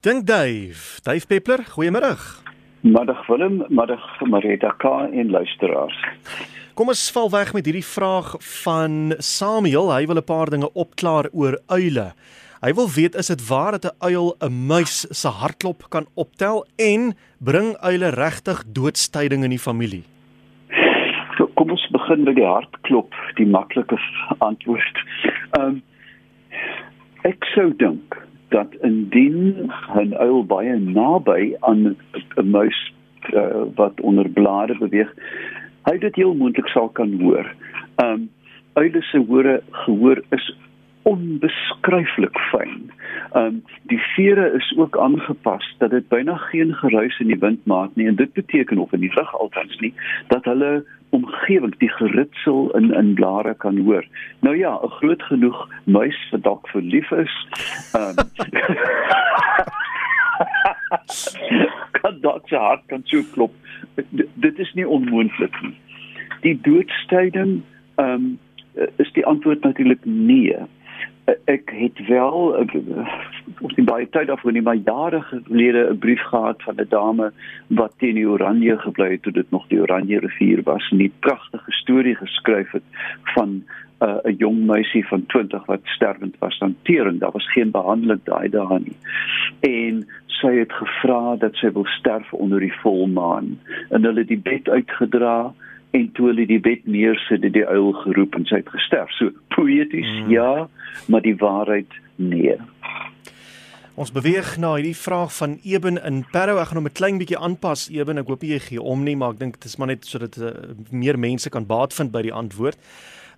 Dink Dave, Dave Peppler, goeiemôre. Middag Willem, middag Marita K en luisteraars. Kom ons val weg met hierdie vraag van Samuel. Hy wil 'n paar dinge opklaar oor uile. Hy wil weet is dit waar dat 'n uil 'n muis se hartklop kan optel en bring uile regtig doodstyding in die familie? So kom ons begin met die hartklop, die maklike antwoord. Ehm um, ek sou dink indien 'n uil baie naby aan 'n muis uh, wat onder blare beweeg, hy dit heel moontlik sal kan hoor. Ehm um, uile se hore gehoor is onbeskryflik fyn. Ehm um, die vere is ook aangepas dat dit byna geen geruis in die wind maak nie en dit beteken of in die lug altens nie dat hulle omgewing die geritsel in in blare kan hoor. Nou ja, 'n groot genoeg muis vir dalk verlief is. Ehm um, kan dalk sy hart kan so klop. D dit is nie onmoontlik nie. Die doodstyding ehm um, is die antwoord natuurlik nee ek het wel ons het baie tyd daarvoor nie maar jare gelede 'n brief gehad van 'n dame wat teen die Oranje gebly het toe dit nog die Oranje rivier was en 'n pragtige storie geskryf het van uh, 'n uh, jong meisie van 20 wat sterwend was aan tering daar was geen behandeling daai dae nie en sy het gevra dat sy wil sterf onder die volmaan en hulle het die bed uitgedra en toe hulle die bed neersit het die uil geroep en sy het gesterf. So poeties mm. ja, maar die waarheid nee. Ons beweeg na hierdie vraag van Eben in Parow. Ek gaan hom 'n klein bietjie aanpas Eben. Ek hoop jy gee om nie, maar ek dink dit is maar net sodat uh, meer mense kan baat vind by die antwoord.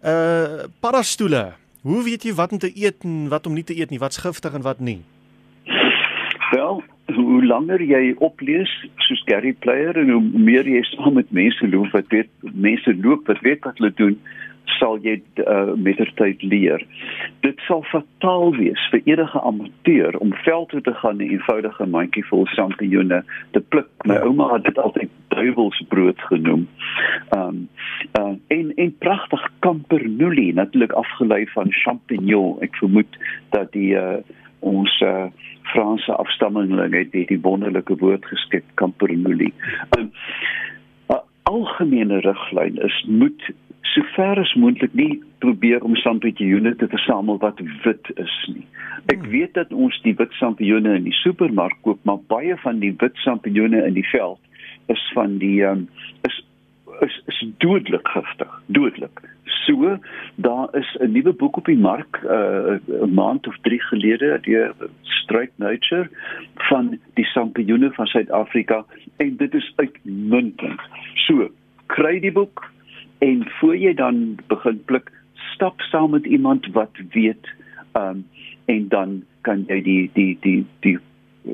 Uh parastoele. Hoe weet jy wat om te eet en wat om nie te eet nie? Wat's giftig en wat nie? Wel, hoe langer jy oplees soos Gary Player en hoe meer jy saam met mense loop wat weet mense loop wat weet wat hulle doen sal jy uh, met die tyd leer. Dit sal fataal wees vir enige amateur om veld toe te gaan 'n eenvoudige mandjie vol sampioene te pluk. My ouma het dit altyd duiwelsbrood genoem. Um uh, en en pragtig campernulli natuurlik afgelei van champignon. Ek vermoed dat die uh, ons uh, Franse afstammelinge het die, die wonderlike woord geskep campernulli. 'n um, algemene riglyn is moet sover as moontlik nie probeer om sampioene te versamel wat wit is nie. Ek hmm. weet dat ons die wit sampioene in die supermark koop, maar baie van die wit sampioene in die veld is van die um, is is is dodelik giftig, dodelik. So, daar is 'n nuwe boek op die mark uh, 'n uh, maand of 3 gelede deur Strike Nature van die sampioene van Suid-Afrika en dit is uitmuntend. So, kry die boek, en voor jy dan begin pluk stap saam met iemand wat weet um en dan kan jy die die die die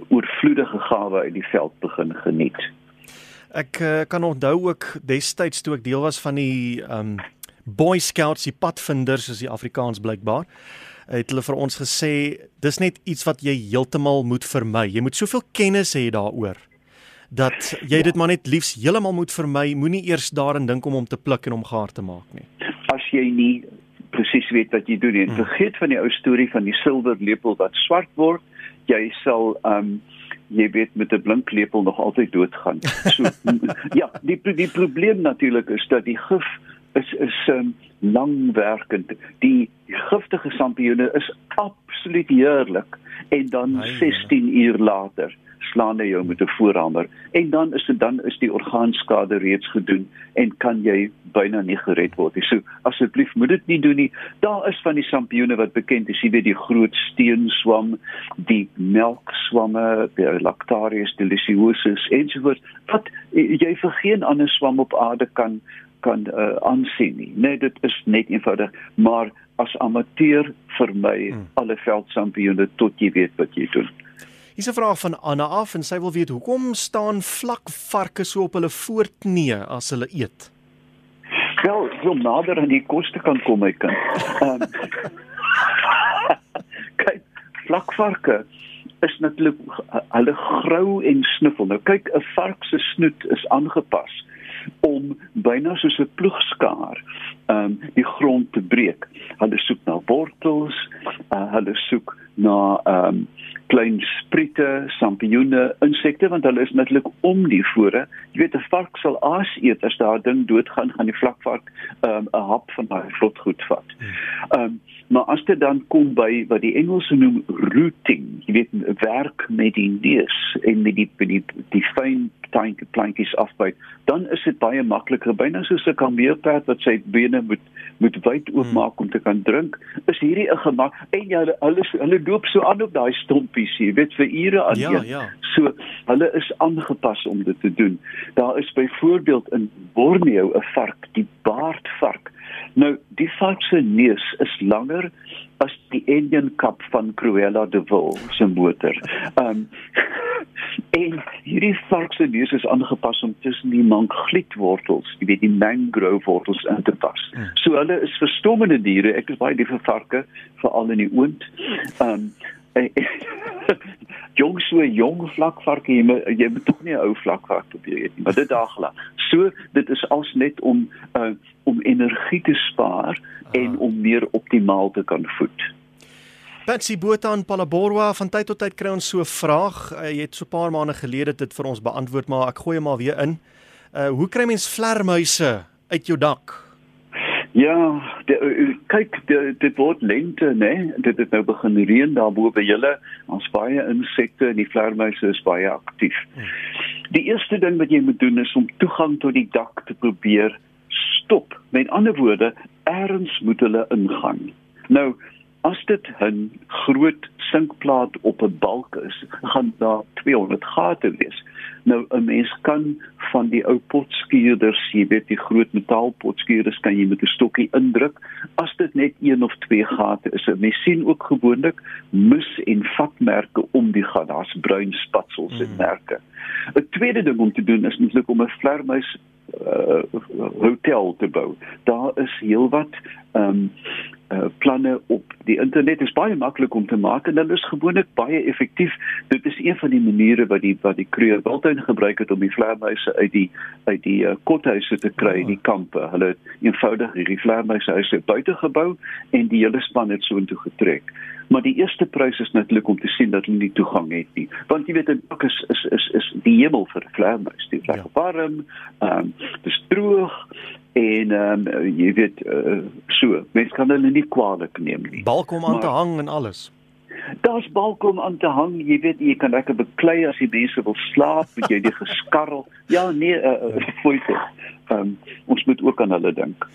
oorvloedige gawe uit die veld begin geniet. Ek uh, kan onthou ook destyds toe ek deel was van die um Boy Scouts, die padvinders is die Afrikaans blykbaar. Het hulle vir ons gesê dis net iets wat jy heeltemal moet vermy. Jy moet soveel kennis hê daaroor dat jy dit maar net liefs heeltemal moet vermy, moenie eers daarin dink om hom te pluk en hom gaar te maak nie. As jy nie presies weet wat jy doen nie, hmm. vergeet van die ou storie van die silwer lepel wat swart word, jy sal um jy weet met 'n blink lepel nog altyd doodgaan. So ja, die die probleem natuurlik is dat die gif is is um, langwerkend. Die giftige sampioene is absoluut heerlik en dan 16 uur later slaan hy jou met 'n voorhamer en dan is dit dan is die orgaanskade reeds gedoen en kan jy byna nie gered word nie. So asseblief moet dit nie doen nie. Daar is van die sampioene wat bekend is, jy weet die groot steenswam, die melkswamme, die Lactarius deliciosus ensovoorts. Wat jy vir geen ander swam op aarde kan kan uh, aansien nie. Nee, dit is net eenvoudig, maar as amateur vermy hmm. alle veldsampioene tot jy weet wat jy doen. Hier's 'n vraag van Anna af en sy wil weet hoekom staan vlak varke so op hulle voorknie as hulle eet? Wel, so nader aan die koste kan kom my kind. Um, kyk, vlak varke is natuurlik hulle grou en snuffel. Nou kyk, 'n vark se snoet is aangepas om byna soos 'n ploegskaar um die grond te breek. Hulle soek na wortels, uh, hulle soek na um klein spriete, sampioene, insekte want hulle is netlik om die vore. Jy weet 'n vark sal aas eet as daar ding doodgaan, gaan die vlakvark um 'n hap van daai vlotgoed vat. Um maar as dit dan kom by wat die Engelse noem rooting, jy weet werk met die neus en met die die die, die fyn kleintjie plantjies afbyt, dan is dit baie makliker byna soos 'n kameelperd wat sy bene moet moet wyd oopmaak hmm. om te kan drink. Is hierdie 'n gemak en ja, hulle hulle loop so aan op daai stompies, jy weet vir ure aan ja, ja. So hulle is aangepas om dit te doen. Daar is byvoorbeeld in Borneo 'n vark, die baardvark. Nou, die vark se neus is langer as die Indian Cup van Cruella de Vil se motor. Um, en hierdie vark se neus is aangepas om tussen die manglietwortels, jy weet die mangrove wortels in te pas. Hmm. So hulle is verstommende diere. Ek is baie lief vir varke, veral in die oond. Um, jong so jong vlakvark jy moet jy moet tog nie 'n ou vlakvark probeer eet nie maar dit daagla so dit is als net om uh, om energie te spaar ah. en om meer optimaal te kan voed Betsy Botha in Palaborwa van tyd tot tyd kry ons so 'n vraag uh, jy het so 'n paar maande gelede dit vir ons beantwoord maar ek gooi hom maar weer in uh, hoe kry mens vlermuise uit jou dak Ja, de, uh, kyk, de, dit word lente, né? Dit het nou begin reën daar bo by julle. Ons baie insekte en die vleermuise is baie aktief. Die eerste ding wat jy moet doen is om toegang tot die dak te probeer stop. Met ander woorde, eers moet hulle ingaan. Nou, as dit 'n groot sinkplaat op 'n balk is, gaan daar 200 gate wees. Nou 'n mens kan van die ou potskuurders, jy weet die groot metaalpotskuurders kan jy met 'n stokkie indruk. As dit net een of twee gate is, mens sien ook gewoonlik mus en vatmerke om die gat. Daar's bruin spatsels en hmm. merke. 'n Tweede ding om te doen is netlik om 'n vlermuis uh, hotel te bou. Daar is heelwat ehm um, uh, planne op die internet is baie maklik om te maak en hulle is gewoonlik baie effektief. Dit is een van die maniere wat die wat die Kruger Wildtuin gebruik het om die vleermuise uit die uit die uh, kothuise te kry in die kampe. Hulle het eenvoudig hierdie vleermuishuise buite gebou en die hele span het soontoe getrek. Maar die eerste prys is natuurlik om te sien dat hulle nie toegang het nie. Want jy weet 'n dak is is is is die hemel vir vleermuis. Dit is lekker ja. warm, ehm um, dit is droog en ehm um, jy weet uh, so, mens kan hulle nie kwaliek neem nie. Balkom aan maar, te hang en alles. Daar's balkom aan te hang, jy weet jy kan lekker beklei as die mense wil slaap, moet jy die geskarrel. Ja, nee, uh, uh, foute. Ehm um, ons moet ook aan hulle dink.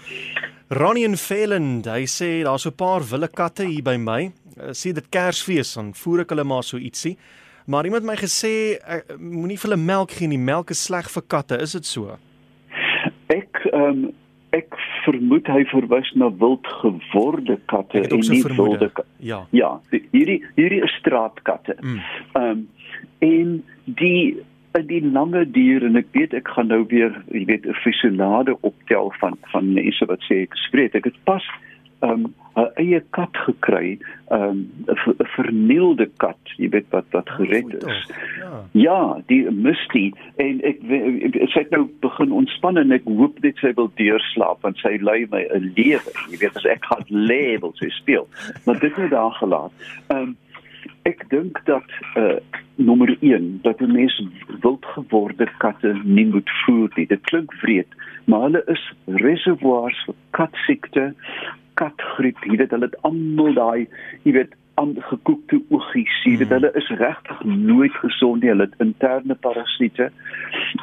Ronnie en Phelan, hy sê daar's 'n paar wille katte hier by my. Uh, sê dit Kersfees dan voer ek hulle maar so ietsie. Maar iemand het my gesê uh, moenie vir hulle melk gee nie. Melk is sleg vir katte, is dit so? Ek ehm um, ek vermoed hy verwys na wild geworde katte en nie wilde katte. Ja. Ja, hierdie hierdie is straatkatte. Mm. Ehm mm. um, en die die lange diere en ek weet ek gaan nou weer jy weet 'n fisionade optel van van mense wat sê ek spreek ek het pas um 'n eie kat gekry, um 'n vernielde kat, jy weet wat wat gered is. Ja, ja die Misty en ek sy het nou begin ontspan en ek hoop net sy wil deurslaap want sy lei my 'n lewe. Jy weet as ek gaan lê wil sy speel. Maar dit het daar gelaat. Um ek dink dat uh nommer 1 dat 'n mens wildgeworde katte nie moet voer nie. Dit klink wreed, maar hulle is reservoirs vir katsiekte, katgriep, jy weet hulle het almal daai, jy weet aangekookte oogies, jy weet hmm. hulle is regtig nooit gesond nie, hulle het interne parasiete.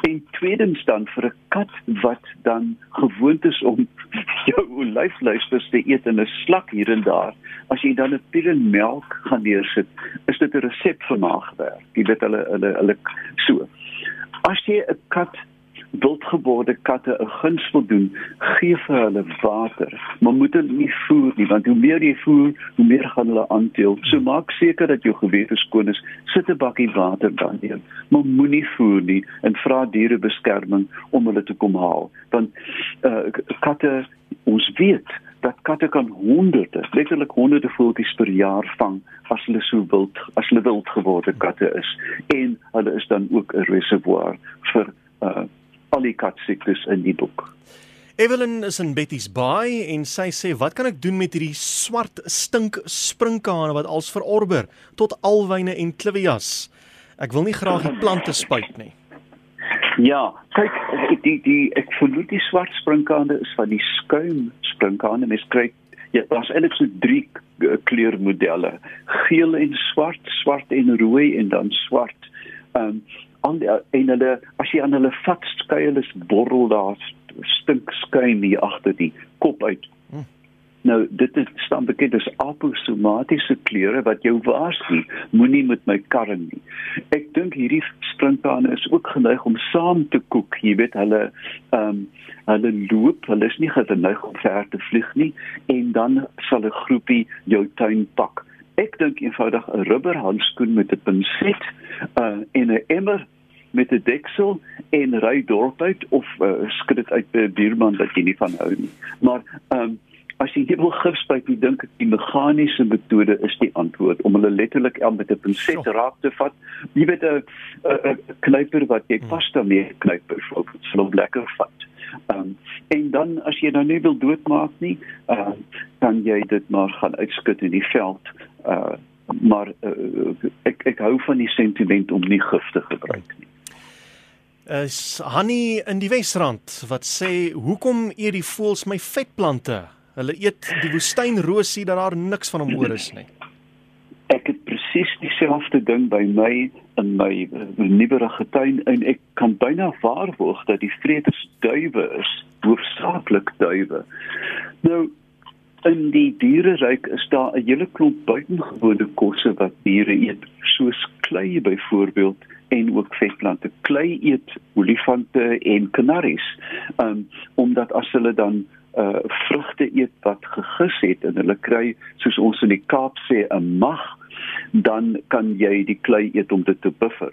En tweedens dan vir 'n kat wat dan gewoond is om jou olyfluisters te eet en 'n slak hier en daar, as jy dan 'n pil melk gaan neersit, is dit 'n resep vir maagwerk. Jy weet hulle hulle hulle so. As jy 'n kat wildgebore katte 'n guns wil doen, gee vir hulle water, maar moet hulle nie voer nie, want hoe meer jy voer, hoe meer gaan hulle aanteel. So maak seker dat jou gewete skoon is. Sit 'n bakkie water dan neer, maar moenie voer nie en vra dierebeskerming om hulle te kom haal, want uh, katte ons weet dat katte kan honderde, letterlik honderde voeltjies per jaar vang as hulle so wild, as hulle wild geworde katte is en hulle is dan ook 'n reservoir vir uh al die katsiektes in die boek. Evelyn is in Betty's Bay en sy sê wat kan ek doen met hierdie swart stink sprinkane wat als verorber tot alwyne en klivias. Ek wil nie graag die plante spuit nie. Ja, kyk die die ek vermoed die swart sprinkane is van die skuim sprinkane. Mens kry ja, daar's eintlik so drie kleurmodelle: geel en swart, swart en rooi en dan swart. Ehm um, en hulle as jy aan hulle vat skuil is borrel daar stink skuim hier agter die kop uit. Nou dit is staan bekend as aposomatiese kleure wat jou waarsku moenie met my karring nie. Ek dink hierdie sprinkane is ook geneig om saam te koek. Jy weet hulle ehm um, hulle loop, hulle is nie geneig om ver te vlieg nie en dan sal 'n groepie jou tuin pak. Ek dink eenvoudig 'n rubberhandskoen met 'n pinset uh, en 'n emmer met 'n deksel en ry dorp uit of uh, skud dit uit by 'n buurman wat jy nie van hou nie. Maar ehm um, as jy wil gif spuit, ek dink die meganiese metode is die antwoord om hulle letterlik aan met 'n pinset raak te vat. Jy weet 'n 'n knyper wat jy pasta mee knyp byvoorbeeld, sal hom lekker vat. Ehm um, en dan as jy nou nie wil doodmaak nie, ehm uh, dan jy dit maar gaan uitskit in die veld. Uh maar uh, ek ek hou van die sentiment om nie gif te gebruik nie. Is Hanni in die Wesrand wat sê hoekom eet die voëls my vetplante? Hulle eet die woestynrosie dat daar niks van hom oor is nie. Dieselfde ding by my in my nuwerige tuin en ek kan byna waarborg dat die vreters duwe is, hoofsaaklik duwe. Nou in die diereryk is daar 'n hele klomp buitengewone kosse wat diere eet, soos klei byvoorbeeld en ook vetplante. Klei eet olifante en kanaries. Um omdat as hulle dan uh vrugte eet wat gegis het en hulle kry soos ons in die Kaap sê 'n mag dan kan jy die klei eet om dit te buffer.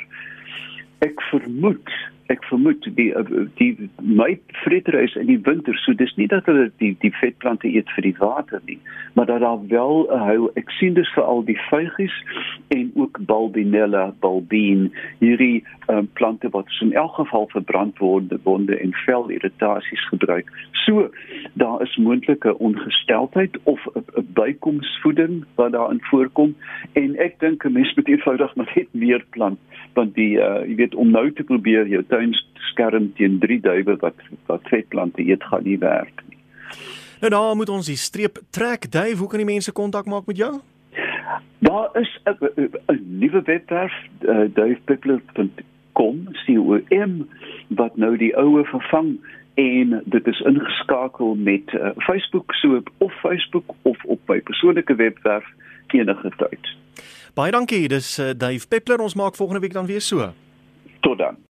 Ek vermoed ek vermoed die die my vreterhuis in die winter so dis nie dat hulle die die vetplante eet vir die water nie maar dat daar wel 'n hou. Ek sien dus vir al die vygies en ook bulbinella bulbine hierdie um, plante wat in elk geval verbrand word wonde en velirritasies gebruik. So daar is moontlike ongesteldheid of 'n bykomsvoeding wat daarin voorkom en ek dink 'n mens moet eenvoudig net meer plant want die uh, jy weet om nou te probeer jou tuin skerm teen drie duwe wat wat vetplante eet gaan nie werk nie. Nou daar moet ons die streep trek. Duif, hoe kan die mense kontak maak met jou? Daar is 'n nuwe webwerf uh, duifpickler.com com wat nou die oue vervang en dit is ingeskakel met uh, Facebook so of Facebook of op my persoonlike webwerf enige tyd. Baie dankie. Dis uh, Dave Peppler. Ons maak volgende week dan weer so. Tot dan.